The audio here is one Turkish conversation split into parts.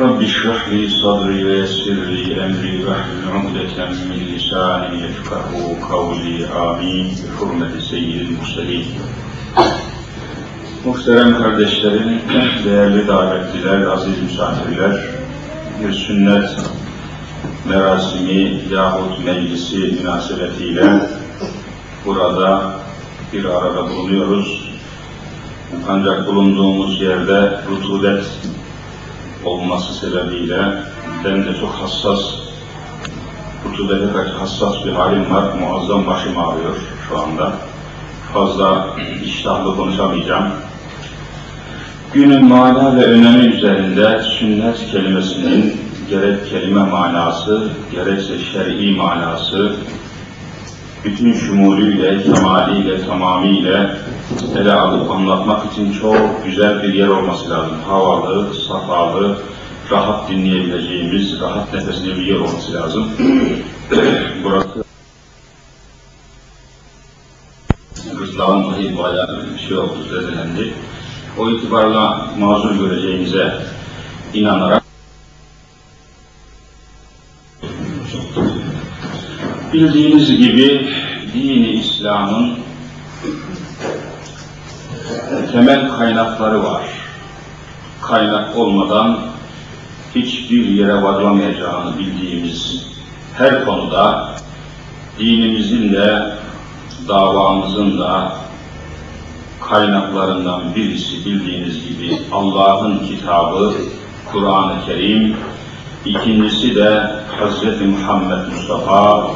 Rabbi şrah li sadri ve yessir li emri ve hlul min lisani yefkahu kavli amin bi hurmeti seyyidil murselin. Muhterem kardeşlerim, değerli davetliler, aziz misafirler, bir sünnet merasimi yahut meclisi münasebetiyle burada bir arada bulunuyoruz. Ancak bulunduğumuz yerde rutubet olması sebebiyle ben de çok hassas, rutubete karşı hassas bir halim var. Muazzam başım ağrıyor şu anda. Fazla iştahlı konuşamayacağım. Günün mana ve önemi üzerinde sünnet kelimesinin gerek kelime manası, gerekse şer'i manası, bütün şumulüyle, kemaliyle, tamamiyle ele alıp anlatmak için çok güzel bir yer olması lazım. Havalı, safalı, rahat dinleyebileceğimiz, rahat nefesli bir yer olması lazım. Burası Rızlağın dahi bayağı bir şey oldu, zedelendi. O itibarla mazur göreceğinize inanarak bildiğiniz gibi dini İslam'ın temel kaynakları var. Kaynak olmadan hiçbir yere varılamayacağını bildiğimiz her konuda dinimizin de davamızın da kaynaklarından birisi bildiğiniz gibi Allah'ın kitabı Kur'an-ı Kerim, ikincisi de Hz. Muhammed Mustafa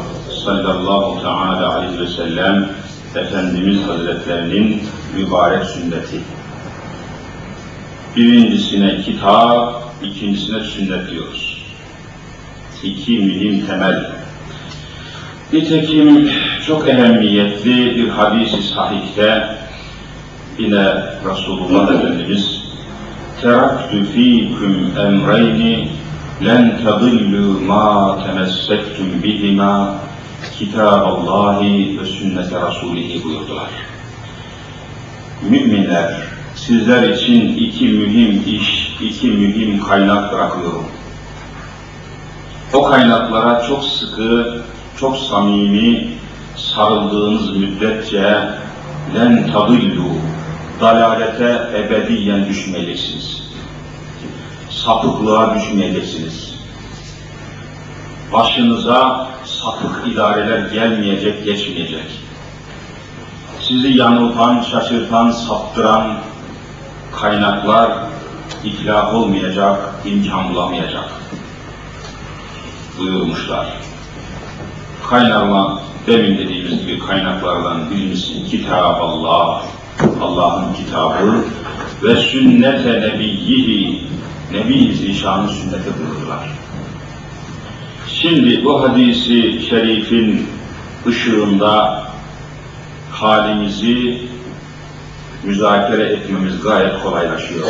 sallallahu teala aleyhi ve sellem Efendimiz Hazretlerinin mübarek sünneti. Birincisine kitap, ikincisine sünnet diyoruz. İki mühim temel. Nitekim çok ehemmiyetli bir hadis-i sahihte yine Resulullah Efendimiz teraktü fîküm emreyni len tadillu ma temessektum bihima Kitaballahi ve sünnete Resulihi buyurdular. Müminler, sizler için iki mühim iş, iki mühim kaynak bırakıyorum. O kaynaklara çok sıkı, çok samimi sarıldığınız müddetçe len tadillu, dalalete ebediyen düşmeyeceksiniz. Sapıklığa düşmeyeceksiniz. Başınıza sapık idareler gelmeyecek, geçmeyecek. Sizi yanıltan, şaşırtan, saptıran kaynaklar itlaf olmayacak, imkan bulamayacak buyurmuşlar. Kaynaklar, demin dediğimiz gibi kaynaklardan birincisi Kitab Allah, Allah'ın kitabı ve sünnete nebiyyihi, Nebi Zişan'ın sünneti buyurdular. Şimdi bu hadisi şerifin ışığında halimizi müzakere etmemiz gayet kolaylaşıyor.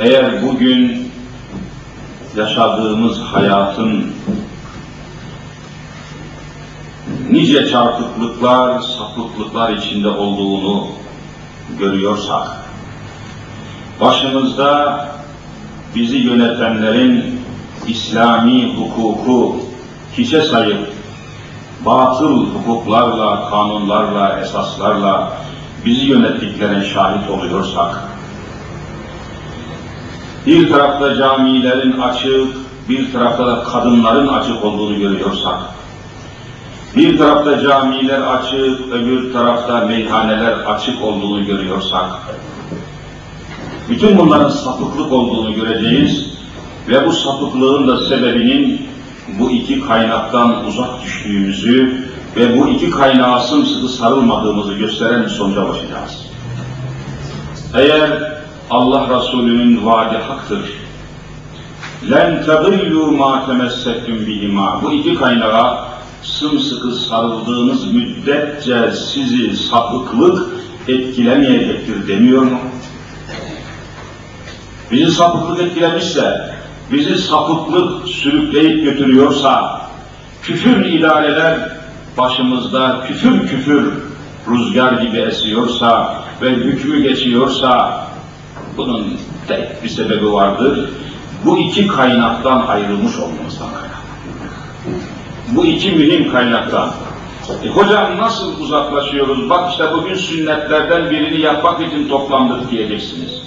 Eğer bugün yaşadığımız hayatın nice çarpıklıklar, sapıklıklar içinde olduğunu görüyorsak, başımızda bizi yönetenlerin İslami hukuku hiçe sayıp, batıl hukuklarla, kanunlarla, esaslarla bizi yönettiklerine şahit oluyorsak, bir tarafta camilerin açık, bir tarafta da kadınların açık olduğunu görüyorsak, bir tarafta camiler açık, öbür tarafta meyhaneler açık olduğunu görüyorsak, bütün bunların sapıklık olduğunu göreceğiz ve bu sapıklığın da sebebinin bu iki kaynaktan uzak düştüğümüzü ve bu iki kaynağa sımsıkı sarılmadığımızı gösteren bir sonuca başlayacağız. Eğer Allah Resulü'nün vaadi haktır, لَنْ تَضِلُّوا مَا تَمَسَّكْتُمْ بِهِمَا Bu iki kaynağa sımsıkı sarıldığınız müddetçe sizi sapıklık etkilemeyecektir demiyor mu? Bizi sapıklık etkilemişse, bizi sapıklık sürükleyip götürüyorsa, küfür idareler başımızda küfür küfür rüzgar gibi esiyorsa ve hükmü geçiyorsa, bunun tek bir sebebi vardır. Bu iki kaynaktan ayrılmış olmamızdan kaynaklı. Bu iki mühim kaynaktan. E, hocam nasıl uzaklaşıyoruz? Bak işte bugün sünnetlerden birini yapmak için toplandık diyeceksiniz.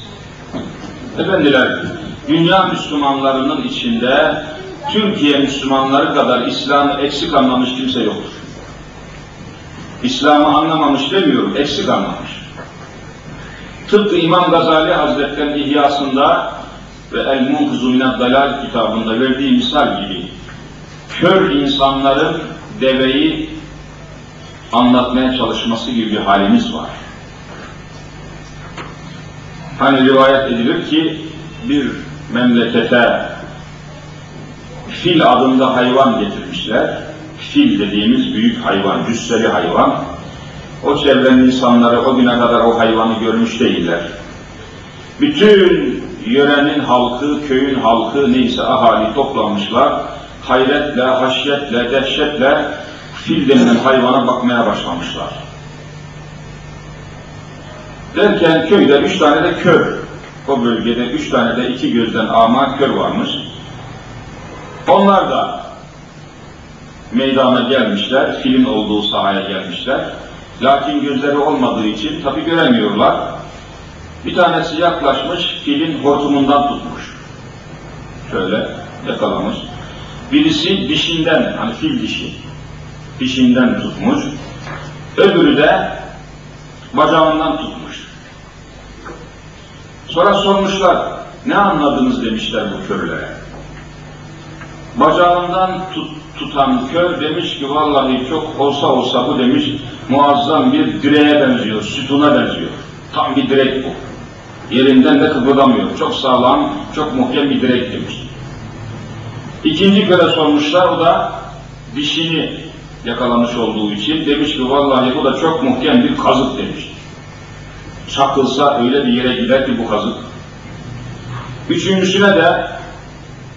Efendiler, dünya Müslümanlarının içinde Türkiye Müslümanları kadar İslam'ı eksik anlamış kimse yoktur. İslam'ı anlamamış demiyorum, eksik anlamış. Tıpkı İmam Gazali Hazretleri'nin İhyasında ve El-Munkuzu Minad Dalal kitabında verdiği misal gibi kör insanların deveyi anlatmaya çalışması gibi bir halimiz var. Hani rivayet edilir ki bir memlekete fil adında hayvan getirmişler. Fil dediğimiz büyük hayvan, cüsseli hayvan. O çevrenin insanları o güne kadar o hayvanı görmüş değiller. Bütün yörenin halkı, köyün halkı neyse ahali toplanmışlar. Hayretle, haşyetle, dehşetle fil denilen hayvana bakmaya başlamışlar. Derken köyde üç tane de kör, o bölgede üç tane de iki gözden ama kör varmış. Onlar da meydana gelmişler, filin olduğu sahaya gelmişler. Lakin gözleri olmadığı için tabi göremiyorlar. Bir tanesi yaklaşmış, filin hortumundan tutmuş. Şöyle yakalamış. Birisi dişinden, hani fil dişi, dişinden tutmuş. Öbürü de bacağından tutmuş. Sonra sormuşlar, ne anladınız demişler bu körlere. Bacağından tut, tutan kör demiş ki vallahi çok olsa olsa bu demiş muazzam bir direğe benziyor, sütuna benziyor. Tam bir direk bu. Yerinden de kıpırdamıyor. Çok sağlam, çok muhkem bir direk demiş. İkinci köre sormuşlar, o da dişini yakalamış olduğu için demiş ki vallahi bu da çok muhkem bir kazık demiş. Çakılsa öyle bir yere gider ki bu kazık. Üçüncüsüne de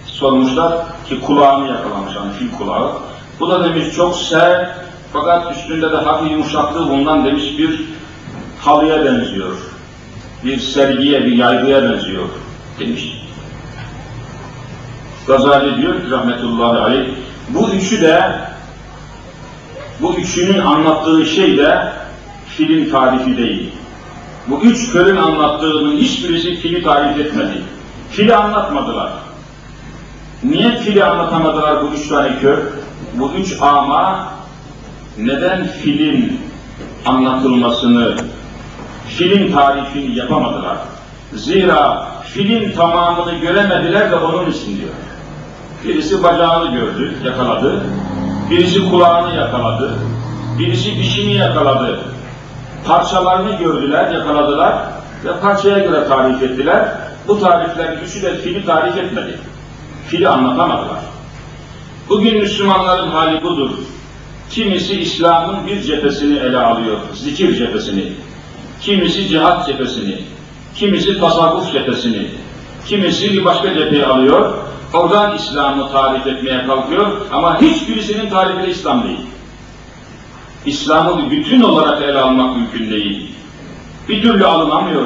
sormuşlar ki kulağını yakalamış hani fil kulağı. Bu da demiş çok sert fakat üstünde de hafif yumuşaklığı bundan demiş bir halıya benziyor. Bir sergiye, bir yaygıya benziyor demiş. Gazali diyor ki rahmetullahi aleyh, bu üçü de bu üçünün anlattığı şey de filin tarifi değil. Bu üç körün anlattığının hiçbirisi fili tarif etmedi. Fili anlatmadılar. Niye fili anlatamadılar bu üç tane kör? Bu üç ama neden filin anlatılmasını, filin tarifini yapamadılar? Zira filin tamamını göremediler de onun için diyor. Birisi bacağını gördü, yakaladı. Birisi kulağını yakaladı. Birisi dişini yakaladı. Parçalarını gördüler, yakaladılar ve parçaya göre tarif ettiler. Bu tariflerin üçü de fili tarif etmedi. Fili anlatamadılar. Bugün Müslümanların hali budur. Kimisi İslam'ın bir cephesini ele alıyor, zikir cephesini. Kimisi cihat cephesini. Kimisi tasavvuf cephesini. Kimisi bir başka cepheyi alıyor. Oradan İslam'ı tarif etmeye kalkıyor ama hiçbirisinin tarifi de İslam değil. İslam'ı bütün olarak ele almak mümkün değil. Bir türlü alınamıyor.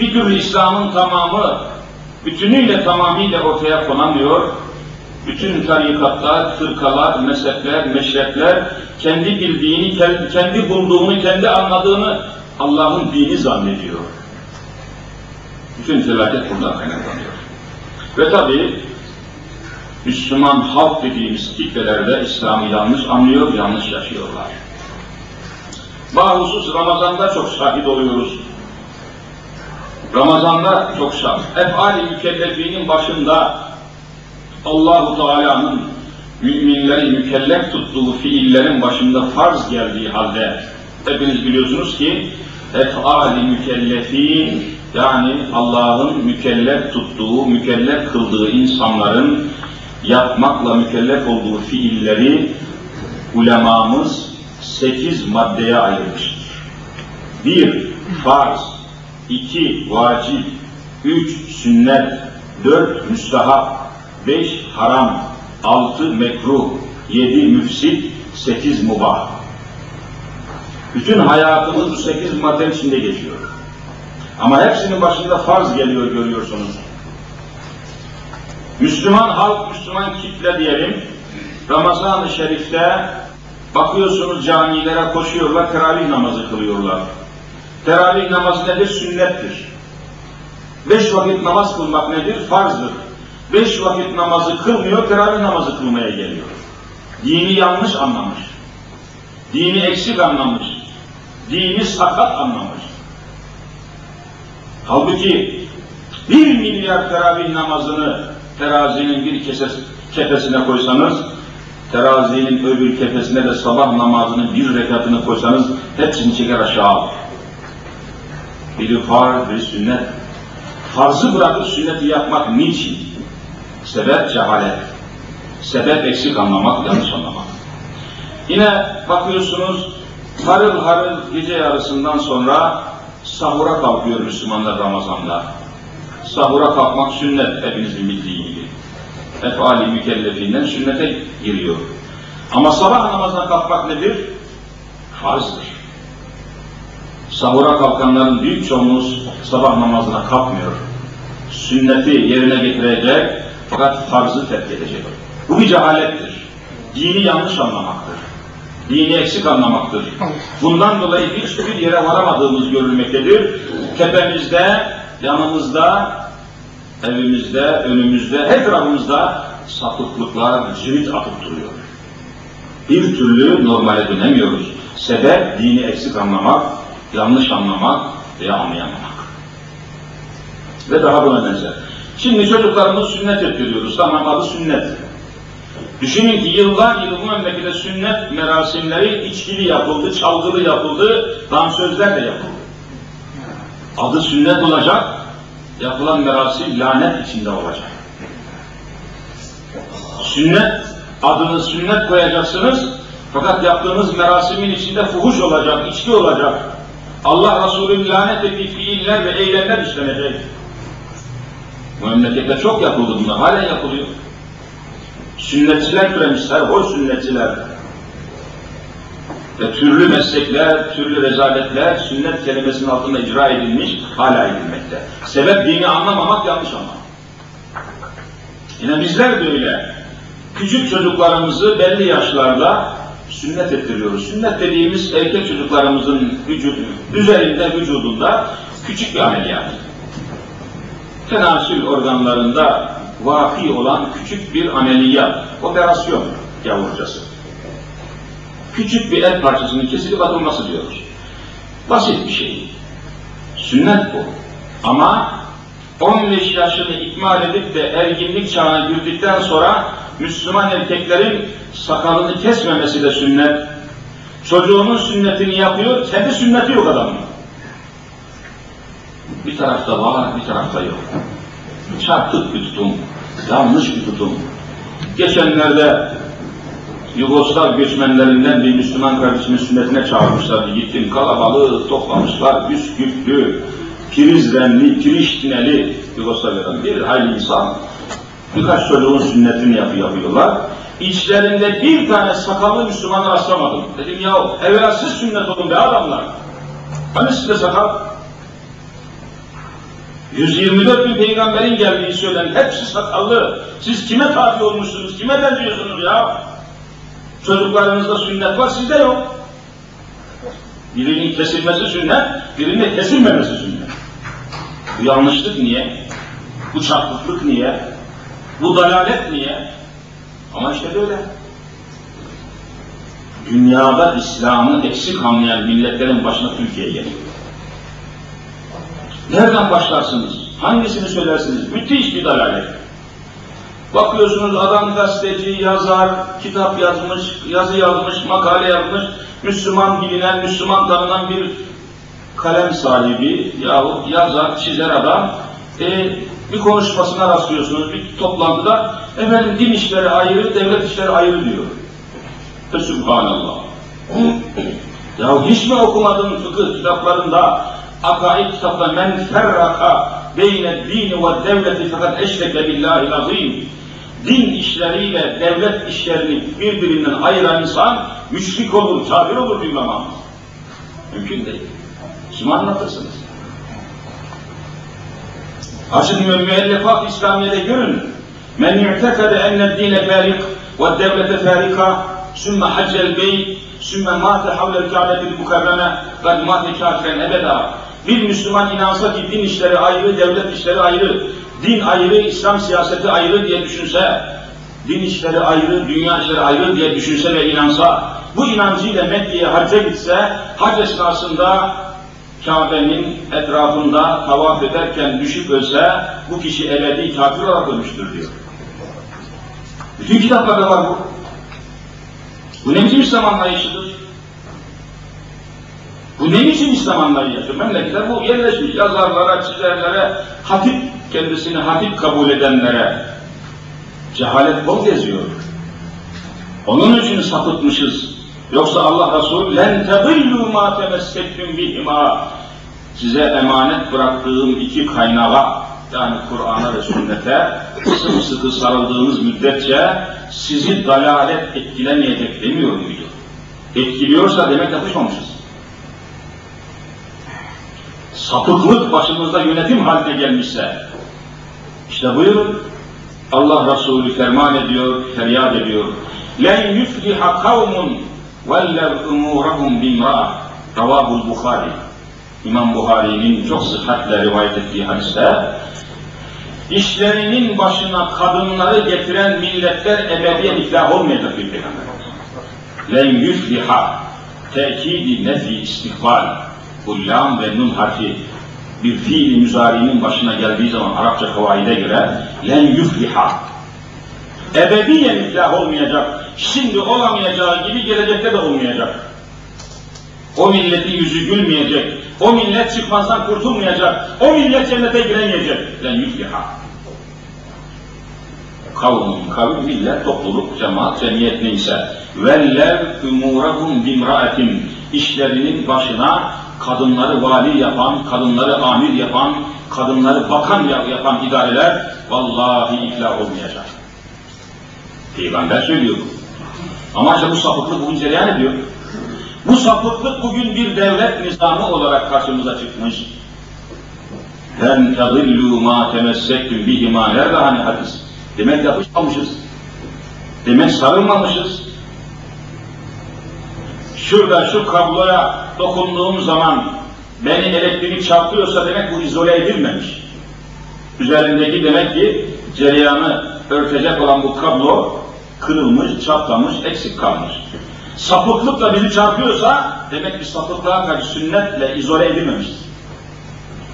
Bir türlü İslam'ın tamamı bütünüyle tamamıyla ortaya konamıyor. Bütün tarikatlar, fırkalar, mezhepler, meşrepler kendi bildiğini, kendi bulduğunu, kendi anladığını Allah'ın dini zannediyor. Bütün felaket buradan kaynaklanıyor. Ve tabi Müslüman halk dediğimiz kitlelerde İslam'ı yanlış anlıyor, yanlış yaşıyorlar. Bahusus Ramazan'da çok şahit oluyoruz. Ramazan'da çok şahit. Efali mükellefinin başında Allahu Teala'nın müminleri mükellef tuttuğu fiillerin başında farz geldiği halde hepiniz biliyorsunuz ki efali mükellefin yani Allah'ın mükellef tuttuğu, mükellef kıldığı insanların yapmakla mükellef olduğu fiilleri ulemamız sekiz maddeye ayırmıştır. Bir, farz, iki vacip, üç sünnet, dört müstahap, beş haram, altı mekruh, yedi müfsit, sekiz mubah. Bütün hayatımız bu sekiz madde içinde geçiyor. Ama hepsinin başında farz geliyor görüyorsunuz. Müslüman halk, Müslüman kitle diyelim, Ramazan-ı Şerif'te bakıyorsunuz camilere koşuyorlar, teravih namazı kılıyorlar. Teravih namazı nedir? Sünnettir. Beş vakit namaz kılmak nedir? Farzdır. Beş vakit namazı kılmıyor, teravih namazı kılmaya geliyor. Dini yanlış anlamış. Dini eksik anlamış. Dini sakat anlamış. Halbuki bir milyar teravih namazını terazinin bir kesesi, kefesine koysanız, terazinin öbür kefesine de sabah namazının bir rekatını koysanız hepsini çeker aşağı. Biri farz, biri sünnet. Farzı bırakıp sünneti yapmak niçin? Sebep cehalet. Sebep eksik anlamak, yanlış anlamak. Yine bakıyorsunuz harıl harıl gece yarısından sonra sahura kalkıyor Müslümanlar Ramazan'da. Sahura kalkmak sünnet hepinizin bildiği gibi. Efali mükellefinden sünnete giriyor. Ama sabah namazına kalkmak nedir? Farzdır. Sahura kalkanların büyük çoğunluğu sabah namazına kalkmıyor. Sünneti yerine getirecek fakat farzı terk edecek. Bu bir cehalettir. Dini yanlış anlamaktır. Dini eksik anlamaktır. Bundan dolayı hiçbir yere varamadığımız görülmektedir. Tepemizde, yanımızda, evimizde, önümüzde, etrafımızda sapıklıklar cirit atıp duruyor. Bir türlü normale dönemiyoruz. Sebep dini eksik anlamak, yanlış anlamak veya anlayamamak. Ve daha buna benzer. Şimdi çocuklarımızı sünnet ettiriyoruz. Tamam adı sünnet. Düşünün ki yıllar yılı bu memlekette sünnet merasimleri içkili yapıldı, çalgılı yapıldı, dansözler de yapıldı. Adı sünnet olacak, yapılan merasim lanet içinde olacak. Sünnet, adını sünnet koyacaksınız, fakat yaptığınız merasimin içinde fuhuş olacak, içki olacak. Allah Resulü'nün lanet ettiği fiiller ve eylemler işlenecek. Bu memlekette çok yapıldı bunlar, halen yapılıyor. Sünnetçiler türemişler, hoş sünnetçiler. Ve türlü meslekler, türlü rezaletler sünnet kelimesinin altında icra edilmiş, hala edilmekte. Sebep dini anlamamak, yanlış anlamak. Yine bizler de öyle. Küçük çocuklarımızı belli yaşlarda sünnet ettiriyoruz. Sünnet dediğimiz erkek çocuklarımızın vücudu, üzerinde, vücudunda küçük bir ameliyat. Tenasül organlarında vaki olan küçük bir ameliyat, operasyon yavrucası. Küçük bir et parçasının kesilip atılması diyoruz. Basit bir şey. Sünnet bu. Ama 15 yaşını ikmal edip de erginlik çağına girdikten sonra Müslüman erkeklerin sakalını kesmemesi de sünnet. Çocuğunun sünnetini yapıyor, kendi sünneti yok adamın. Bir tarafta var, bir tarafta yok. Çarpık bir tutum, yanlış bir tutum. Geçenlerde Yugoslav göçmenlerinden bir Müslüman kardeşimin sünnetine çağırmışlardı. Gittim kalabalığı toplamışlar, Üsküplü, Prizrenli, Priştineli Yugoslavya'dan bir hayli insan. Birkaç çocuğun sünnetini yapı yapıyorlar. İçlerinde bir tane sakallı Müslüman rastlamadım. Dedim ya evvela sünnet olun be adamlar. Hani sizde sakal? 124 bin peygamberin geldiği söylen hepsi sakallı. Siz kime tabi olmuşsunuz, kime benziyorsunuz ya? Çocuklarınızda sünnet var, sizde yok. Birinin kesilmesi sünnet, birinin kesilmemesi sünnet. Bu yanlışlık niye? Bu çarpıklık niye? Bu dalalet niye? Ama işte böyle. Dünyada İslam'ı eksik anlayan milletlerin başına Türkiye geliyor. Nereden başlarsınız? Hangisini söylersiniz? Müthiş bir dalalet. Bakıyorsunuz adam gazeteci, yazar, kitap yazmış, yazı yazmış, makale yazmış, Müslüman bilinen, Müslüman tanınan bir kalem sahibi yahut yazar, çizer adam e, bir konuşmasına rastlıyorsunuz, bir toplantıda efendim din işleri ayrı, devlet işleri ayrı diyor. Ve Subhanallah. ya hiç mi okumadın fıkıh kitaplarında akaid kitapta men ferraka beyne dini ve devleti fakat eşreke billahi azim din işleriyle devlet işlerini birbirinden ayıran insan müşrik olur, kafir olur bilmem Mümkün değil. Kime anlatırsınız? Açın ve müellefat İslamiye'de görün. Men yu'tekade enne dine farik ve devlete farika sümme haccel beyt sümme mâte havlel kâbetil mukarreme ve mâte kâfiren ebeda. Bir Müslüman inansa ki din işleri ayrı, devlet işleri ayrı, din ayrı, İslam siyaseti ayrı diye düşünse, din işleri ayrı, dünya işleri ayrı diye düşünse ve inansa, bu inancıyla Mekke'ye hacca gitse, hac esnasında Kabe'nin etrafında tavaf ederken düşüp ölse, bu kişi ebedi kafir olarak ölmüştür diyor. Bütün kitaplarda var bu. Bu ne biçim İslam anlayışıdır? Bu ne biçim İslam anlayışı? Memleketler bu yerleşmiş yazarlara, çizerlere, hatip kendisini hatip kabul edenlere cehalet bol geziyor. Onun için sapıtmışız. Yoksa Allah Resulü len tedillu ma temessektum bihima size emanet bıraktığım iki kaynağa yani Kur'an'a ve sünnete sımsıkı sarıldığınız müddetçe sizi dalalet etkilemeyecek demiyor muydu? Etkiliyorsa demek yapışmamışız. Sapıklık başımızda yönetim haline gelmişse, işte buyurun, Allah Resulü ferman ediyor, feryat ediyor. لَنْ يُفْلِحَ قَوْمٌ وَلَّوْ اُمُورَهُمْ بِمْرَأَ Ravabul Bukhari. İmam Bukhari'nin çok sıhhatle rivayet ettiği hadiste işlerinin başına kadınları getiren milletler ebediyen iflah olmayacak bir peygamber. Len yufliha tekidi nefi istikbal bu lam ve nun harfi bir fiili müzari'nin başına geldiği zaman Arapça kavaide göre len yufliha ebediyen iflah olmayacak. Şimdi olamayacağı gibi gelecekte de olmayacak. O milletin yüzü gülmeyecek. O millet çıkmazdan kurtulmayacak. O millet cennete giremeyecek. Len yufliha. Kavmun, kavim, millet, topluluk, cemaat, cemiyet neyse. Vellev umurahum bimraatin. işlerinin başına kadınları vali yapan, kadınları amir yapan, kadınları bakan yapan idareler vallahi iflah olmayacak. Peygamber söylüyor. Ama işte bu sapıklık bugün cereyan ediyor. Bu sapıklık bugün bir devlet nizamı olarak karşımıza çıkmış. Len tadillu ma temessektüm bihima nerede hani hadis? Demek yapışmamışız. Demek sarılmamışız. Şurada şu kabloya dokunduğum zaman beni elektrik çarpıyorsa demek bu izole edilmemiş. Üzerindeki demek ki cereyanı örtecek olan bu kablo kırılmış, çatlamış, eksik kalmış. Sapıklıkla bizi çarpıyorsa demek ki sapıklığa karşı sünnetle izole edilmemiştir.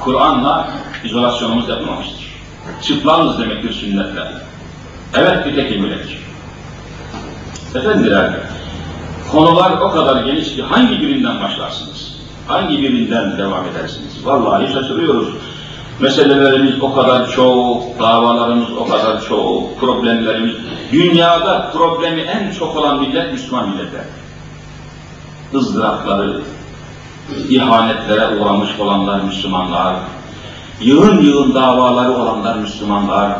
Kur'an'la izolasyonumuz yapılmamıştır. Çıplağız demektir sünnetle. Evet bir tek öyledir. Efendiler, konular o kadar geniş ki hangi birinden başlarsınız? Hangi birinden devam edersiniz? Vallahi şaşırıyoruz. Meselelerimiz o kadar çok, davalarımız o kadar çok, problemlerimiz. Dünyada problemi en çok olan millet Müslüman milletler. ızdırapları, ihanetlere uğramış olanlar Müslümanlar, yığın yığın davaları olanlar Müslümanlar,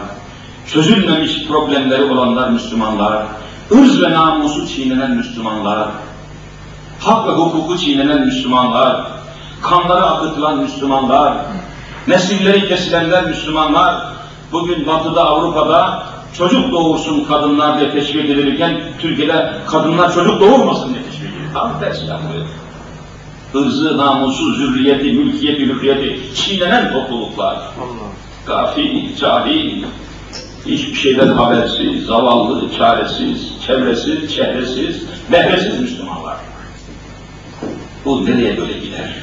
çözülmemiş problemleri olanlar Müslümanlar, ırz ve namusu çiğnenen Müslümanlar, hak ve hukuku çiğnenen Müslümanlar, kanları akıtılan Müslümanlar, nesilleri kesilenler Müslümanlar, bugün batıda Avrupa'da çocuk doğursun kadınlar diye teşvik edilirken Türkiye'de kadınlar çocuk doğurmasın diye teşvik edilir. Tam tersi yapılıyor. Irzı, namusu, zürriyeti, mülkiyeti, hürriyeti çiğnenen topluluklar. Gafil, cahil, hiçbir şeyden habersiz, zavallı, çaresiz, çevresiz, çehresiz, behresiz Müslümanlar. Bu nereye böyle gider?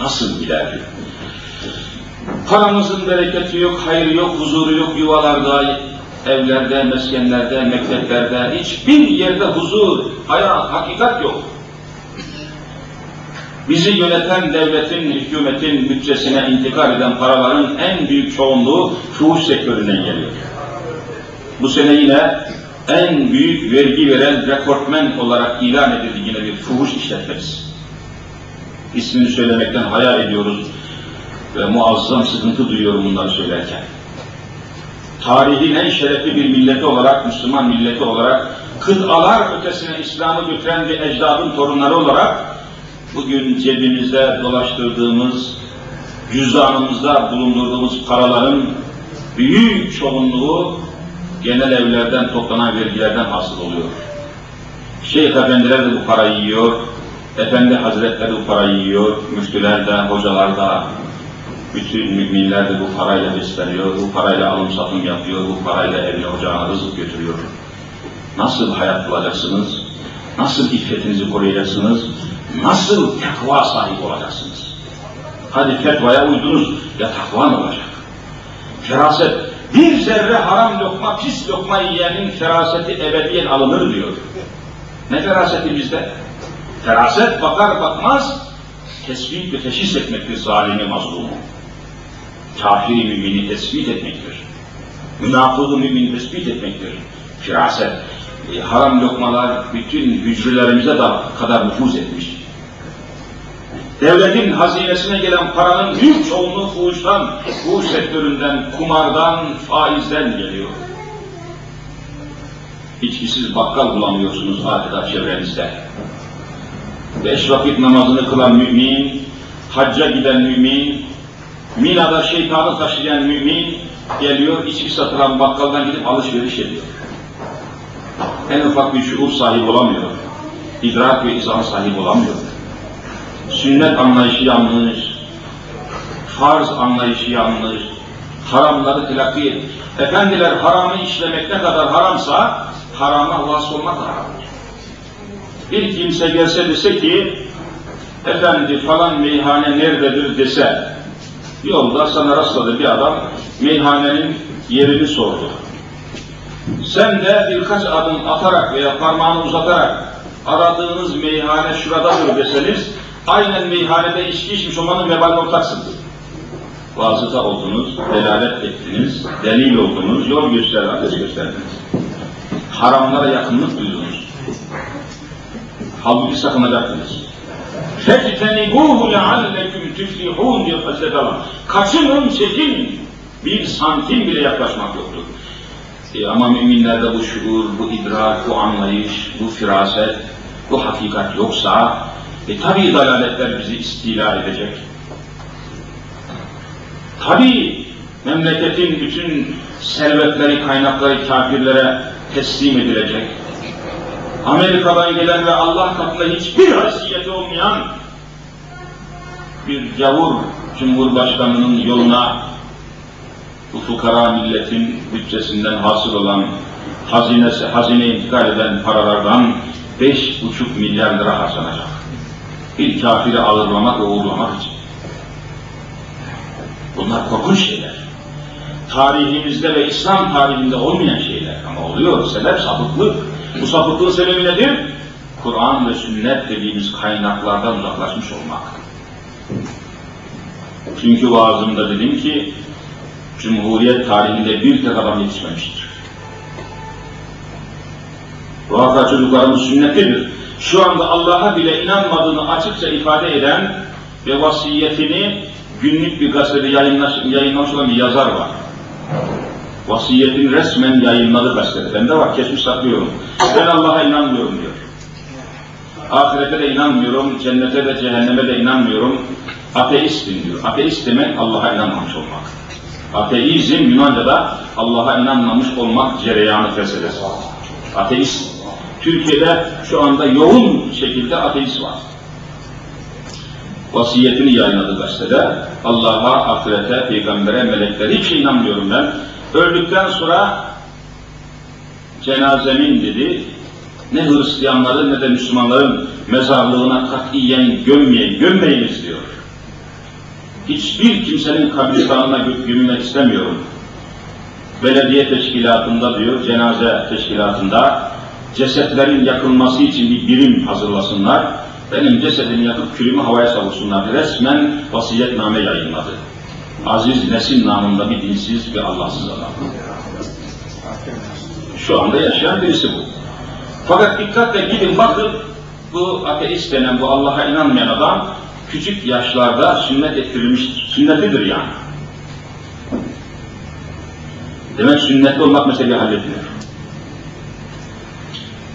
Nasıl gider? Paramızın bereketi yok, hayrı yok, huzuru yok yuvalarda, evlerde, meskenlerde, mekteplerde, hiçbir yerde huzur, hayat, hakikat yok. Bizi yöneten devletin, hükümetin bütçesine intikal eden paraların en büyük çoğunluğu fuhuş sektöründen geliyor. Bu sene yine en büyük vergi veren rekortmen olarak ilan edildi yine bir fuhuş işletmesi. İsmini söylemekten hayal ediyoruz. ve muazzam sıkıntı duyuyorum bunları söylerken. Tarihin en şerefli bir milleti olarak, Müslüman milleti olarak, kıtalar ötesine İslam'ı götüren bir ecdadın torunları olarak, bugün cebimizde dolaştırdığımız, cüzdanımızda bulundurduğumuz paraların büyük çoğunluğu genel evlerden toplanan vergilerden hasıl oluyor. Şeyh efendiler de bu parayı yiyor, efendi hazretleri bu parayı yiyor, müftüler de, hocalar da, bütün müminler de bu parayla besleniyor, bu parayla alım satım yapıyor, bu parayla evine ocağına rızık götürüyor. Nasıl hayat bulacaksınız? Nasıl iffetinizi koruyacaksınız? Nasıl takva sahibi olacaksınız? Hadi fetvaya uydunuz, ya takva ne olacak? Feraset, bir zerre haram lokma, pis lokma yiyenin feraseti ebediyen alınır diyor. Ne feraseti bizde? Feraset bakar bakmaz tespit ve teşhis etmektir zalimi mazlumu. Kafiri mümini tespit etmektir. Münafığı mümini tespit etmektir. Firaset. E, haram lokmalar bütün hücrelerimize da kadar nüfuz etmiş. Devletin hazinesine gelen paranın büyük çoğunluğu fuhuştan, fuhuş sektöründen, kumardan, faizden geliyor. İçkisiz bakkal bulamıyorsunuz adeta çevrenizde. Beş vakit namazını kılan mümin, hacca giden mümin, Mina'da şeytanı taşıyan mümin geliyor, içki satılan bakkaldan gidip alışveriş ediyor. En ufak bir şuur sahibi olamıyor. İdrak ve izan sahibi olamıyor. Sünnet anlayışı yanlış, farz anlayışı yanlış, haramları telakki et. Efendiler haramı işlemek ne kadar haramsa, harama vasılmak da haramdır. Bir kimse gelse dese ki, efendi falan meyhane nerededir dese, yolda sana rastladı bir adam, meyhanenin yerini sordu. Sen de birkaç adım atarak veya parmağını uzatarak aradığınız meyhane şuradadır deseniz, aynen meyhanede içki içmiş olmanın vebalini ortaksınız. Vasıta oldunuz, delalet ettiniz, delil oldunuz, yol göster, adres gösterdiniz. Haramlara yakınlık duydunuz. Halbuki sakınacaktınız. فَاجْتَنِبُوهُ لَعَلَّكُمْ تُفْلِحُونَ diyor Hazreti Allah. Kaçının, çekin. Bir santim bile yaklaşmak yoktur. E ama müminlerde bu şuur, bu idrak, bu anlayış, bu firaset, bu hakikat yoksa, e tabi dalaletler bizi istila edecek. Tabi memleketin bütün servetleri, kaynakları kafirlere teslim edilecek. Amerika'dan gelen ve Allah katında hiçbir haysiyeti olmayan bir gavur Cumhurbaşkanının yoluna bu fukara milletin bütçesinden hasıl olan hazinesi, hazine intikal eden paralardan beş buçuk milyar lira harcanacak. Bir kafiri ağırlamak ve uğurlamak için. Bunlar korkunç şeyler. Tarihimizde ve İslam tarihinde olmayan şeyler ama oluyor. Sebep sapıklık. Bu sapıklığın sebebi nedir? Kur'an ve sünnet dediğimiz kaynaklardan uzaklaşmış olmak. Çünkü vaazımda dedim ki, Cumhuriyet tarihinde bir tek adam yetişmemiştir. Vaka çocuklarımız sünnetlidir. Şu anda Allah'a bile inanmadığını açıkça ifade eden ve vasiyetini günlük bir gazetede yayınlamış olan bir yazar var. Vasiyetini resmen yayınladı gazetede. Bende var, kesmiş saklıyorum. Ben Allah'a inanmıyorum diyor. Ahirete de inanmıyorum, cennete de cehenneme de inanmıyorum. Ateistim diyor. Ateist demek Allah'a inanmamış olmak. Ateizm Yunanca'da Allah'a inanmamış olmak cereyanı felsefesi. Ateist. Türkiye'de şu anda yoğun şekilde ateist var. Vasiyetini yayınladı gazetede. Allah'a, ahirete, peygambere, meleklere hiç inanmıyorum ben. Öldükten sonra cenazemin dedi, ne Hristiyanların ne de Müslümanların mezarlığına katiyen gömmeyin, gömmeyiniz diyor. Hiçbir kimsenin kabristanına gömülmek istemiyorum. Belediye teşkilatında diyor, cenaze teşkilatında cesetlerin yakılması için bir birim hazırlasınlar. Benim cesedimi yakıp külümü havaya savursunlar. Resmen vasiyetname yayınladı. Aziz Nesin namında bir dinsiz ve Allahsız adam. Şu anda yaşayan birisi bu. Fakat dikkatle gidin bakın, bu ateist denen, bu Allah'a inanmayan adam, küçük yaşlarda sünnet ettirilmiştir. Sünnetidir yani. Demek sünnetli olmak meseleyi halletmiyor.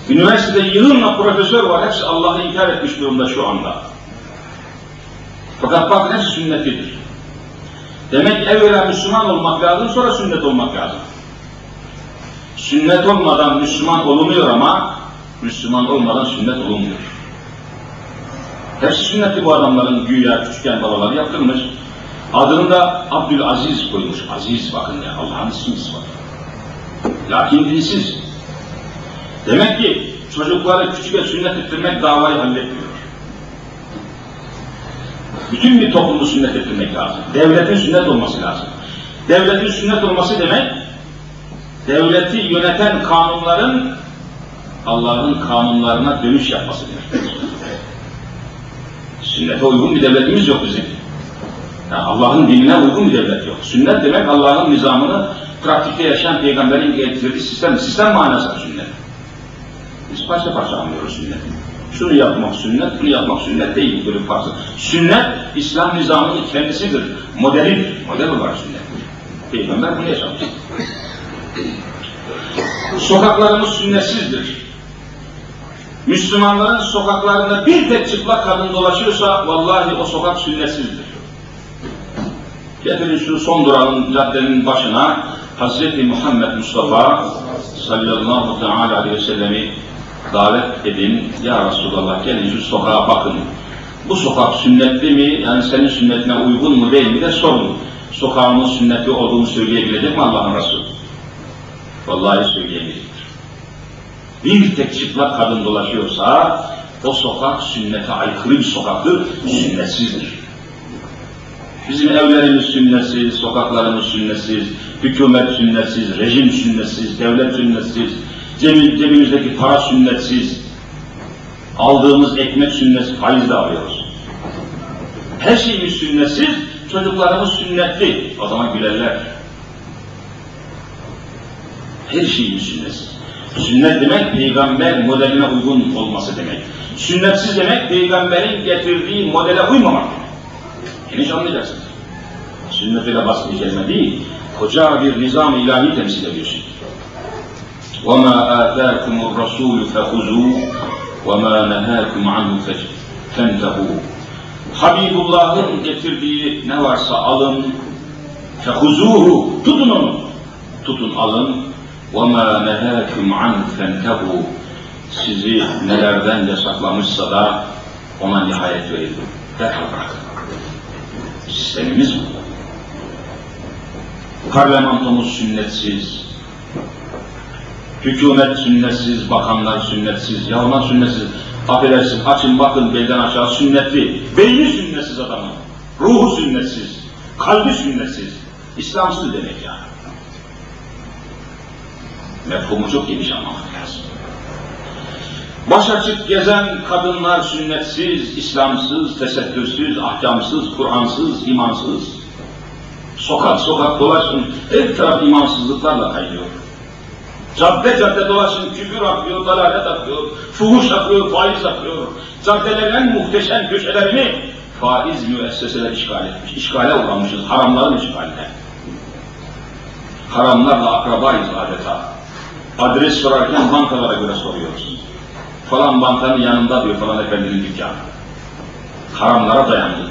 Üniversitede yığınla profesör var, hepsi Allah'ı inkar etmiş durumda şu anda. Fakat bakın hepsi sünnetidir. Demek evvela Müslüman olmak lazım, sonra sünnet olmak lazım. Sünnet olmadan Müslüman olunuyor ama Müslüman olmadan sünnet olunmuyor. Hepsi sünnetli bu adamların güya küçükken babaları yaptırmış. Adını da Abdülaziz koymuş. Aziz bakın ya Allah'ın ismi var. Lakin dinsiz. Demek ki çocukları küçük ve sünnet ettirmek davayı halletmiyor. Bütün bir toplumu sünnet ettirmek lazım. Devletin sünnet olması lazım. Devletin sünnet olması demek, devleti yöneten kanunların Allah'ın kanunlarına dönüş yapması demek. Sünnete uygun bir devletimiz yok bizim. Yani Allah'ın dinine uygun bir devlet yok. Sünnet demek Allah'ın nizamını pratikte yaşayan peygamberin getirdiği sistem. Sistem manası sünnet. Biz parça parça anlıyoruz sünneti. Şunu yapmak sünnet, bunu yapmak sünnet değil böyle parça. Sünnet, İslam nizamının kendisidir. Modelidir. Model olarak sünnet. Peygamber bunu yaşamış. Sokaklarımız sünnetsizdir. Müslümanların sokaklarında bir tek çıplak kadın dolaşıyorsa vallahi o sokak sünnetsizdir. Getirin şu son durağın caddenin başına Hz. Muhammed Mustafa sallallahu aleyhi ve sellemi davet edin. Ya Resulallah gelin şu sokağa bakın. Bu sokak sünnetli mi? Yani senin sünnetine uygun mu değil mi de sorun. Sokağımın sünnetli olduğunu söyleyebilecek mi Allah'ın Resulü? Vallahi söyleyebilecektir. Bir tek çıplak kadın dolaşıyorsa o sokak sünnete aykırı bir sokaktır, sünnetsizdir. Bizim evlerimiz sünnetsiz, sokaklarımız sünnetsiz, hükümet sünnetsiz, rejim sünnetsiz, devlet sünnetsiz, cebimizdeki para sünnetsiz, aldığımız ekmek sünnetsiz, faiz de alıyoruz. Her şeyimiz sünnetsiz, çocuklarımız sünnetli. O zaman gülerler. Her şeyimiz sünnetsiz. Sünnet demek peygamber modeline uygun olması demek. Sünnetsiz demek peygamberin getirdiği modele uymamak demek. Geniş anlayacaksınız. Sünnet öyle basit bir kelime değil. Koca bir nizam ilahi temsil ediyorsun. وَمَا آتَاكُمُ الرَّسُولُ فَخُذُوا وَمَا نَهَاكُمْ عَنْهُ فَانْتَهُوا Habibullah'ın getirdiği ne varsa alın, فَخُذُوهُ Tutun onu. Tutun alın. وَمَا نَهَاكُمْ عَنْهُ فَانْتَهُوا Sizi nelerden yasaklamışsa da ona nihayet verin. Derhal bırakın. Sistemimiz bu. Parlamentomuz sünnetsiz, hükümet sünnetsiz, bakanlar sünnetsiz, yavrular sünnetsiz. Affedersin, açın bakın belden aşağı sünnetli, beyni sünnetsiz adamın, ruhu sünnetsiz, kalbi sünnetsiz, İslamsız demek yani. Mefhumu çok geniş anlamak lazım. Baş açık gezen kadınlar sünnetsiz, İslamsız, tesettürsüz, ahkamsız, Kur'ansız, imansız. Sokak sokak dolaşın, her taraf imansızlıklarla kayıyor. Cadde cadde dolaşın, küfür akıyor, dalalet akıyor, fuhuş akıyor, faiz akıyor. Caddelerin en muhteşem köşelerini faiz müesseseler işgal etmiş. İşgale uğramışız, haramların işgaline. Haramlarla akrabayız adeta. Adres sorarken bankalara göre soruyoruz. Falan bankanın yanında diyor falan efendinin dükkanı. Haramlara dayandık.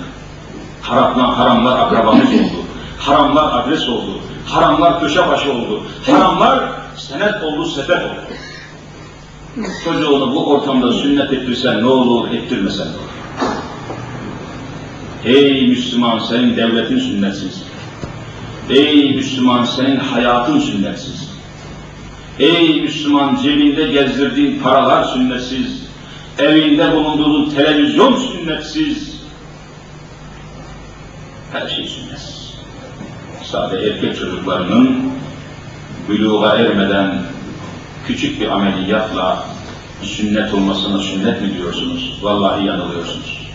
Haramlar, haramlar akrabamız oldu. Haramlar adres oldu. Haramlar köşe başı oldu. Haramlar senet oldu, sepet oldu. Çocuğunu bu ortamda sünnet ettirsen ne olur, ettirmesen ne olur. Ey Müslüman senin devletin sünnetsiz. Ey Müslüman senin hayatın sünnetsiz. Ey Müslüman cebinde gezdirdiğin paralar sünnetsiz. Evinde bulunduğun televizyon sünnetsiz. Her şey sünnetsiz. Sadece erkek çocuklarının buluğa ermeden küçük bir ameliyatla sünnet olmasına sünnet mi diyorsunuz? Vallahi yanılıyorsunuz.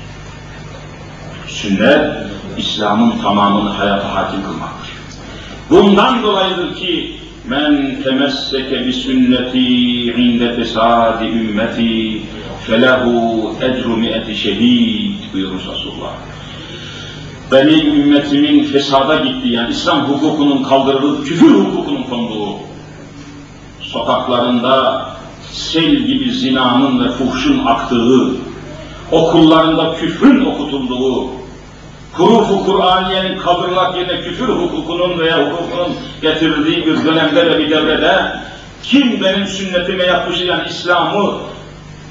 Sünnet, İslam'ın tamamını hayata hakim kılmaktır. Bundan dolayıdır ki men temesseke bi sünneti inde fesadi ümmeti felehu ecru mi'eti şehid buyurmuş Resulullah. Benim ümmetimin fesada gittiği, yani İslam hukukunun kaldırılıp küfür hukukunun konduğu, sokaklarında sel gibi zinanın ve fuhşun aktığı, okullarında küfrün okutulduğu, hurufu Kur'aniyenin kaldırılak yerine küfür hukukunun veya hukukunun getirildiği bir dönemde ve bir devrede kim benim sünnetime yapmışı yani İslam'ı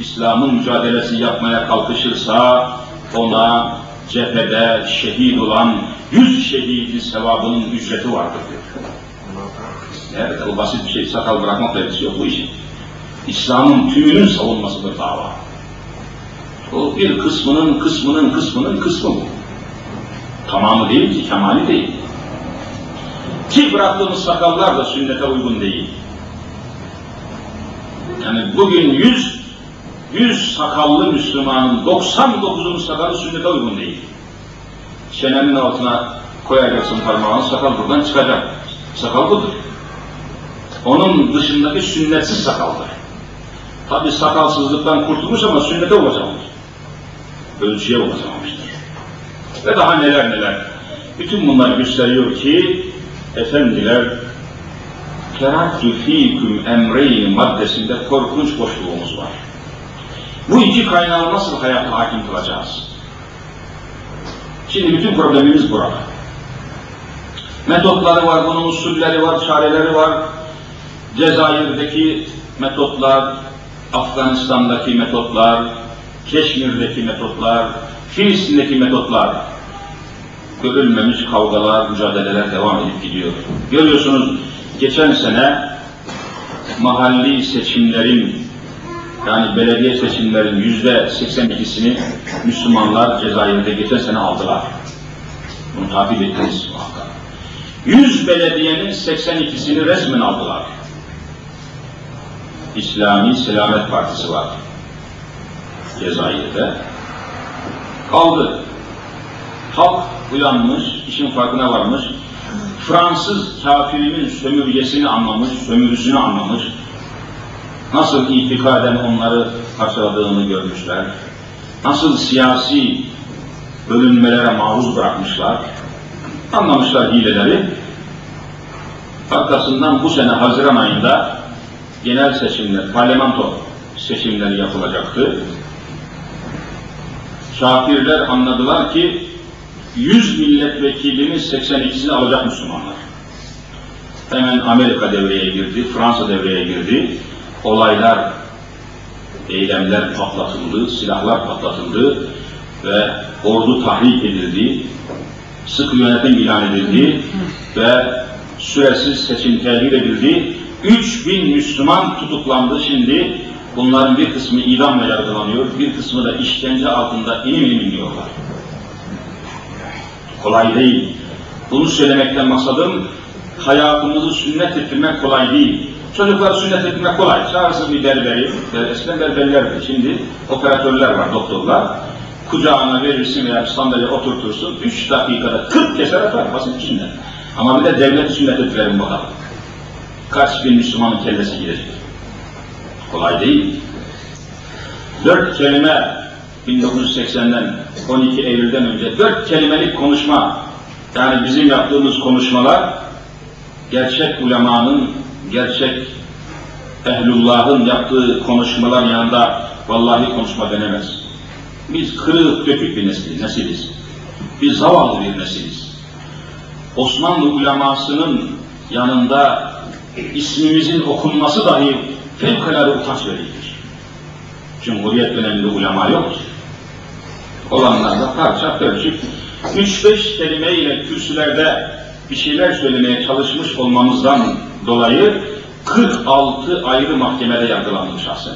İslam'ın mücadelesi yapmaya kalkışırsa ona cephede şehit olan yüz şehidin sevabının ücreti vardır diyor. Evet, o basit bir şey, sakal bırakmak mevzusu yok bu işin. İslam'ın tümünün savunmasıdır dava. O bir kısmının, kısmının, kısmının kısmı bu. Tamamı değil ki, kemali değil. Ki bıraktığımız sakallar da sünnete uygun değil. Yani bugün yüz, yüz sakallı Müslümanın 99'unun sakalı sünnete uygun değil. Çenenin altına koyacaksın parmağını, sakal buradan çıkacak. Sakal budur. Onun dışındaki sünnetsiz sakaldır. Tabi sakalsızlıktan kurtulmuş ama sünnete ulaşamamış. Ölçüye ulaşamamıştır. Ve daha neler neler. Bütün bunlar gösteriyor ki efendiler terakki fîküm emreyn maddesinde korkunç boşluğumuz var. Bu iki kaynağı nasıl hayata hakim kılacağız? Şimdi bütün problemimiz burada. Metotları var, bunun usulleri var, çareleri var. Cezayir'deki metotlar, Afganistan'daki metotlar, Keşmir'deki metotlar, Filistin'deki metotlar, görülmemiş kavgalar, mücadeleler devam edip gidiyor. Görüyorsunuz geçen sene mahalli seçimlerin yani belediye seçimlerin yüzde 82'sini Müslümanlar Cezayir'de geçen sene aldılar. Bunu takip ettiniz muhakkak. 100 belediyenin 82'sini resmen aldılar. İslami Selamet Partisi var. Cezayir'de. Kaldı. Halk uyanmış, işin farkına varmış. Fransız kafirinin sömürgesini anlamış, sömürüsünü anlamış. Nasıl itikaden onları parçaladığını görmüşler. Nasıl siyasi bölünmelere maruz bırakmışlar. Anlamışlar hileleri. Arkasından bu sene Haziran ayında genel seçimler, parlamento seçimleri yapılacaktı. Kafirler anladılar ki 100 milletvekilinin 82'sini alacak Müslümanlar. Hemen Amerika devreye girdi, Fransa devreye girdi. Olaylar, eylemler patlatıldı, silahlar patlatıldı ve ordu tahrik edildi, sıkı yönetim ilan edildi ve süresiz seçim tehir edildi. 3000 Müslüman tutuklandı şimdi. Bunların bir kısmı idamla yargılanıyor, bir kısmı da işkence altında inim inim iniyorlar. Kolay değil. Bunu söylemekten maksadım, hayatımızı sünnet ettirmek kolay değil. Çocukları sünnet ettirmek kolay. Çağırsın bir berberi, eskiden berberlerdi, şimdi operatörler var, doktorlar. Kucağına verirsin veya sandalye oturtursun, 3 dakikada 40 keser atar, basit içinden. Ama bir de devlet sünnet ettirelim bakalım. Kaç bin Müslümanın kellesi gidecek? Kolay değil. Dört kelime 1980'den 12 Eylül'den önce dört kelimelik konuşma yani bizim yaptığımız konuşmalar gerçek ulemanın, gerçek ehlullahın yaptığı konuşmalar yanında vallahi konuşma denemez. Biz kırık dökük bir nesiliz, nesiliz. Biz zavallı bir nesiliz. Osmanlı ulemasının yanında ismimizin okunması dahi fevkalade utanç vericidir. Cumhuriyet döneminde ulema yok. Olanlar da parça ölçüp 3-5 kelimeyle kürsülerde bir şeyler söylemeye çalışmış olmamızdan dolayı 46 ayrı mahkemede yargılandım şahsen.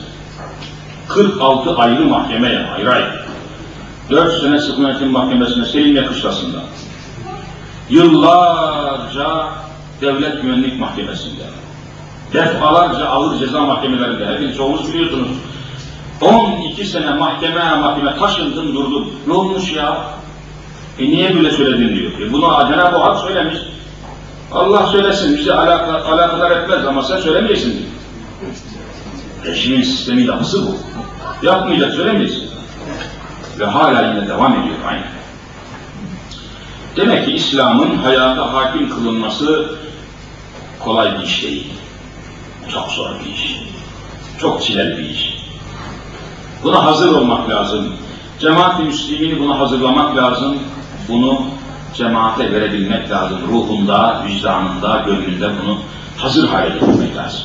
46 ayrı mahkemeye ayrı ayrı. 4 sene sıkı yönetim mahkemesine Selimiye Kışlası'nda. Yıllarca devlet güvenlik mahkemesinde. Defalarca ağır ceza mahkemelerinde. Hepiniz çoğunuz biliyorsunuz. 12 sene mahkeme mahkeme taşındım durdum. Ne olmuş ya? E niye böyle söyledin diyor. E bunu Cenab-ı Hak söylemiş. Allah söylesin bizi alaka, alakadar etmez ama sen söylemeyeceksin diyor. Rejimin sistemi yapısı bu. Yapmayacak söylemeyiz. Ve hala yine devam ediyor aynı. Demek ki İslam'ın hayata hakim kılınması kolay bir iş değil. Çok zor bir iş. Çok çileli bir iş. Buna hazır olmak lazım. Cemaat-i Müslümini buna hazırlamak lazım. Bunu cemaate verebilmek lazım. Ruhunda, vicdanında, gönlünde bunu hazır hale getirmek lazım.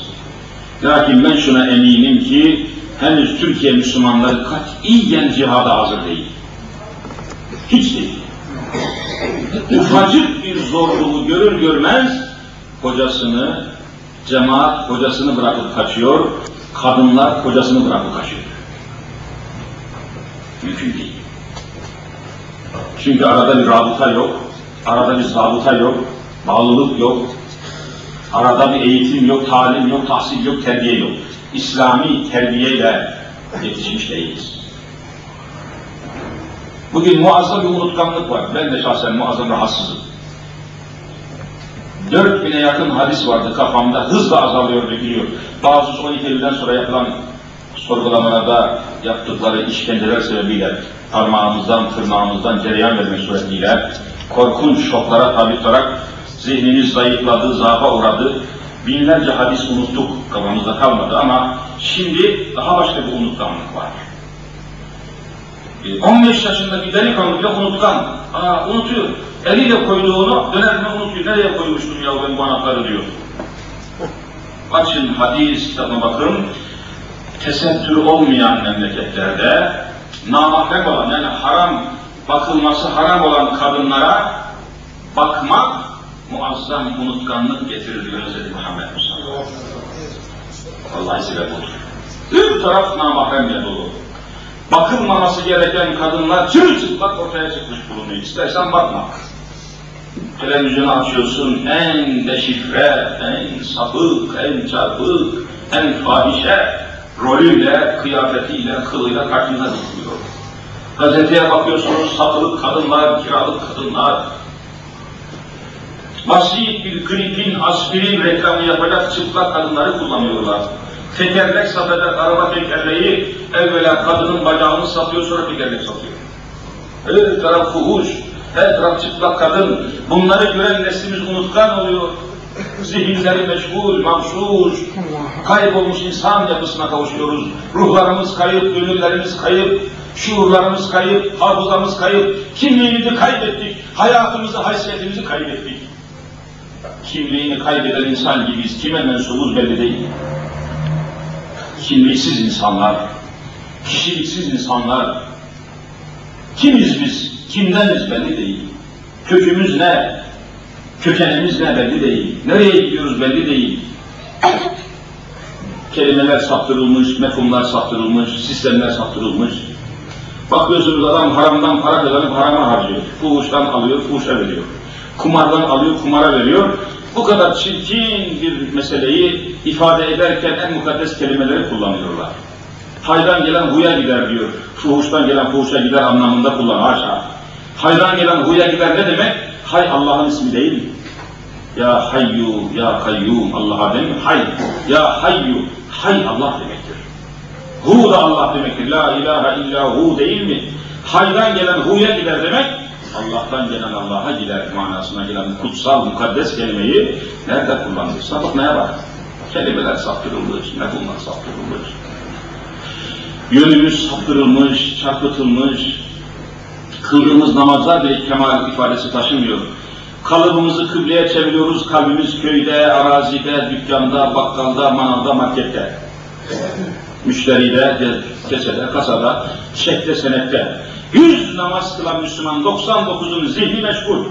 Lakin ben şuna eminim ki henüz Türkiye Müslümanları katiyen cihada hazır değil. Hiç değil. Ufacık bir zorluğu görür görmez kocasını, cemaat kocasını bırakıp kaçıyor, kadınlar kocasını bırakıp kaçıyor. Mümkün değil. Çünkü arada bir rabıta yok, arada bir zabıta yok, bağlılık yok, arada bir eğitim yok, talim yok, tahsil yok, terbiye yok. İslami terbiyeyle yetişmiş değiliz. Bugün muazzam bir unutkanlık var. Ben de şahsen muazzam rahatsızım. Dört bine yakın hadis vardı kafamda, hızla azalıyor, dökülüyor. Bazı 12 Eylül'den sonra yapılan sorgulamalarda yaptıkları işkenceler sebebiyle parmağımızdan, tırnağımızdan cereyan vermek suretiyle korkunç şoklara tabi tutarak zihnimiz zayıfladı, zaafa uğradı. Binlerce hadis unuttuk, kafamızda kalmadı ama şimdi daha başka bir unutkanlık var. 15 yaşında bir delikanlı bile unutkan. Aa, unutuyor. Eliyle koyduğunu dönerine unutuyor. Nereye koymuştum ya ben bu anahtarı diyor. Açın hadis kitabına bakın. Tesettür olmayan memleketlerde namahrem olan yani haram bakılması haram olan kadınlara bakmak muazzam unutkanlık getirir diyor Hz. Muhammed Mustafa. Vallahi sebep olur. Bir taraf namahremle dolu. Bakılmaması gereken kadınlar çırılçıplak ortaya çıkmış bulunuyor. İstersen bakma. Televizyonu açıyorsun, en deşifre, en sapık, en çarpık, en fahişe rolüyle, kıyafetiyle, kılıyla karşınıza dikiliyor. Gazeteye bakıyorsunuz, satılık kadınlar, kiralık kadınlar, basit bir gripin, aspirin reklamı yapacak çıplak kadınları kullanıyorlar. Tekerlek satacak araba tekerleği, evvela kadının bacağını satıyor, sonra tekerlek satıyor. Her taraf fuhuş, her taraf çıplak kadın. Bunları gören neslimiz unutkan oluyor. Zihinleri meşgul, mamşur, kaybolmuş insan yapısına kavuşuyoruz. Ruhlarımız kayıp, gönüllerimiz kayıp, şuurlarımız kayıp, hafızamız kayıp, kimliğimizi kaybettik, hayatımızı, haysiyetimizi kaybettik. Kimliğini kaybeden insan gibiyiz, kime mensubuz belli değil. Kimliksiz insanlar, kişiliksiz insanlar, kimiz biz, kimdeniz belli değil. Kökümüz ne, kökenimiz ne belli değil. Nereye gidiyoruz belli değil. Kelimeler saptırılmış, mefhumlar saptırılmış, sistemler saptırılmış. Bakıyorsunuz adam haramdan para kazanıp harama harcıyor. Fuhuştan alıyor, fuhuşa veriyor. Kumardan alıyor, kumara veriyor. Bu kadar çirkin bir meseleyi ifade ederken en mukaddes kelimeleri kullanıyorlar. Haydan gelen huya gider diyor. Fuhuştan gelen fuhuşa gider anlamında kullan. Haşa. Haydan gelen huya gider ne demek? Hay Allah'ın ismi değil mi? Ya hayyu, ya kayyum Allah'a değil mi? Hay. Ya hayyu, hay Allah demektir. Hu da Allah demektir. La ilahe illa hu değil mi? Haydan gelen huya gider demek, Allah'tan gelen Allah'a gider manasına gelen kutsal, mukaddes kelimeyi nerede kullanırsa bak neye bak. Kelimeler saptırılmış, mefhumlar saptırılmış. Yönümüz saptırılmış, çarpıtılmış, kıldığımız namazlar bile kemal ifadesi taşımıyor. Kalıbımızı kıbleye çeviriyoruz, kalbimiz köyde, arazide, dükkanda, bakkalda, manavda, markette. Müşteride, kesede, kasada, çekte, senette. Yüz namaz kılan Müslüman 99'un zihni meşgul.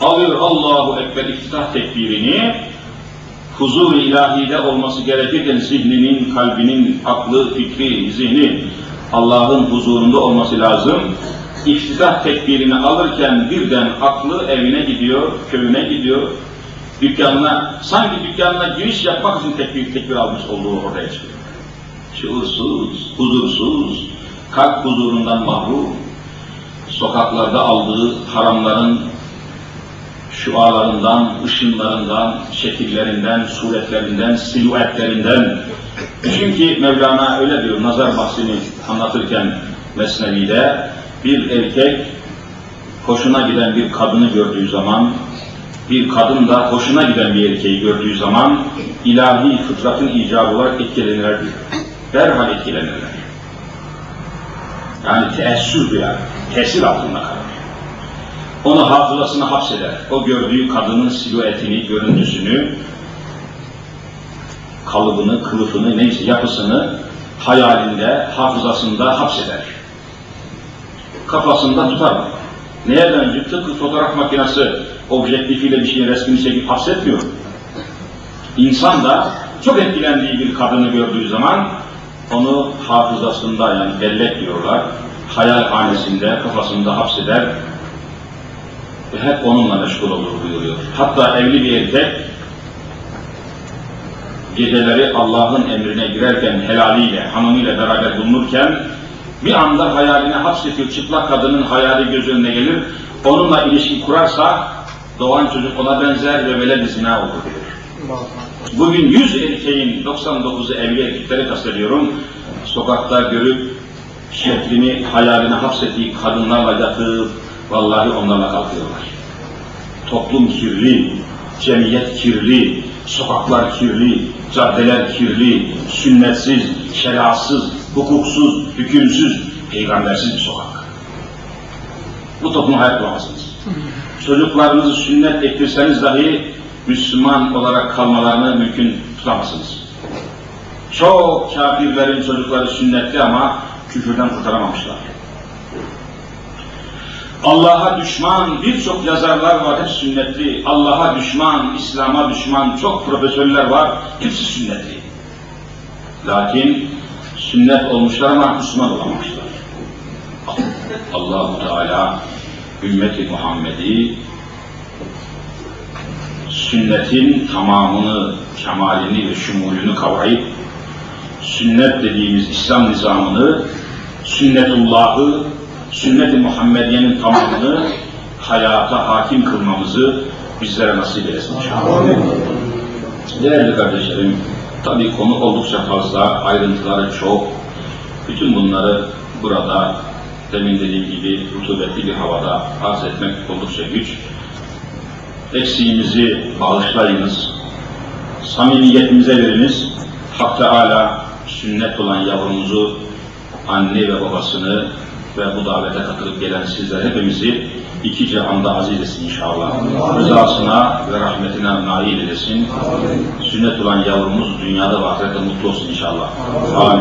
Alıyor Allahu Ekber iftitah tekbirini, huzur ilahide olması gerekirken zihninin, kalbinin, aklı, fikri, zihni Allah'ın huzurunda olması lazım. İftitah tekbirini alırken birden aklı evine gidiyor, köyüne gidiyor, dükkanına, sanki dükkanına giriş yapmak için tekbir, tekbir almış olduğu ortaya çıkıyor. Şuursuz, huzursuz, kalp huzurundan mahrum, sokaklarda aldığı haramların şualarından, ışınlarından, şekillerinden, suretlerinden, silüetlerinden. Çünkü Mevlana öyle diyor, nazar bahsini anlatırken Mesnevi'de, bir erkek hoşuna giden bir kadını gördüğü zaman, bir kadın da hoşuna giden bir erkeği gördüğü zaman, ilahi fıtratın icabı olarak etkilenirler. Derhal etkilenirler. Yani teessür duyar, tesir altında kalır. Onu hafızasına hapseder. O gördüğü kadının silüetini, görüntüsünü, kalıbını, kılıfını, neyse yapısını hayalinde, hafızasında hapseder. Kafasında tutar. Neye benziyor? Tıpkı fotoğraf makinesi objektifiyle bir şeyin resmini çekip hapsetmiyor. İnsan da çok etkilendiği bir kadını gördüğü zaman onu hafızasında yani bellek diyorlar, hayal hanesinde, kafasında hapseder hep onunla meşgul olur buyuruyor. Hatta evli bir erkek geceleri Allah'ın emrine girerken helaliyle, hanımıyla beraber bulunurken bir anda hayaline hapsediyor. Çıplak kadının hayali göz önüne gelir. Onunla ilişki kurarsa doğan çocuk ona benzer ve böyle zina olur diyor. Bugün 100 erkeğin 99'u evli erkekleri kastediyorum. Sokakta görüp şeklini hayaline hapsettiği kadınlarla yatıp vallahi onlarla kalkıyorlar. Toplum kirli, cemiyet kirli, sokaklar kirli, caddeler kirli, sünnetsiz, şeriatsız, hukuksuz, hükümsüz, peygambersiz bir sokak. Bu topluma hayat bulamazsınız. Çocuklarınızı sünnet ettirseniz dahi Müslüman olarak kalmalarını mümkün tutamazsınız. Çok kafirlerin çocukları sünnetli ama küfürden kurtaramamışlar. Allah'a düşman birçok yazarlar var, hep sünnetli. Allah'a düşman, İslam'a düşman çok profesörler var, hepsi sünnetli. Lakin sünnet olmuşlar ama Müslüman olamamışlar. Allahu Teala ümmeti Muhammed'i sünnetin tamamını, kemalini ve şumulünü kavrayıp sünnet dediğimiz İslam nizamını, sünnetullahı, sünnet-i Muhammediye'nin tamamını hayata hakim kılmamızı bizlere nasip eylesin. Değerli kardeşlerim, tabi konu oldukça fazla, ayrıntıları çok. Bütün bunları burada demin dediğim gibi rutubetli bir havada arz etmek oldukça güç. Eksiğimizi bağışlayınız, samimiyetimize veriniz. Hak Teala sünnet olan yavrumuzu, anne ve babasını ve bu davete katılıp gelen sizler hepimizi iki cihanda aziz etsin inşallah. Rızasına ve rahmetine nail edesin. Sünnet olan yavrumuz dünyada ve ahirette mutlu olsun inşallah. Amin.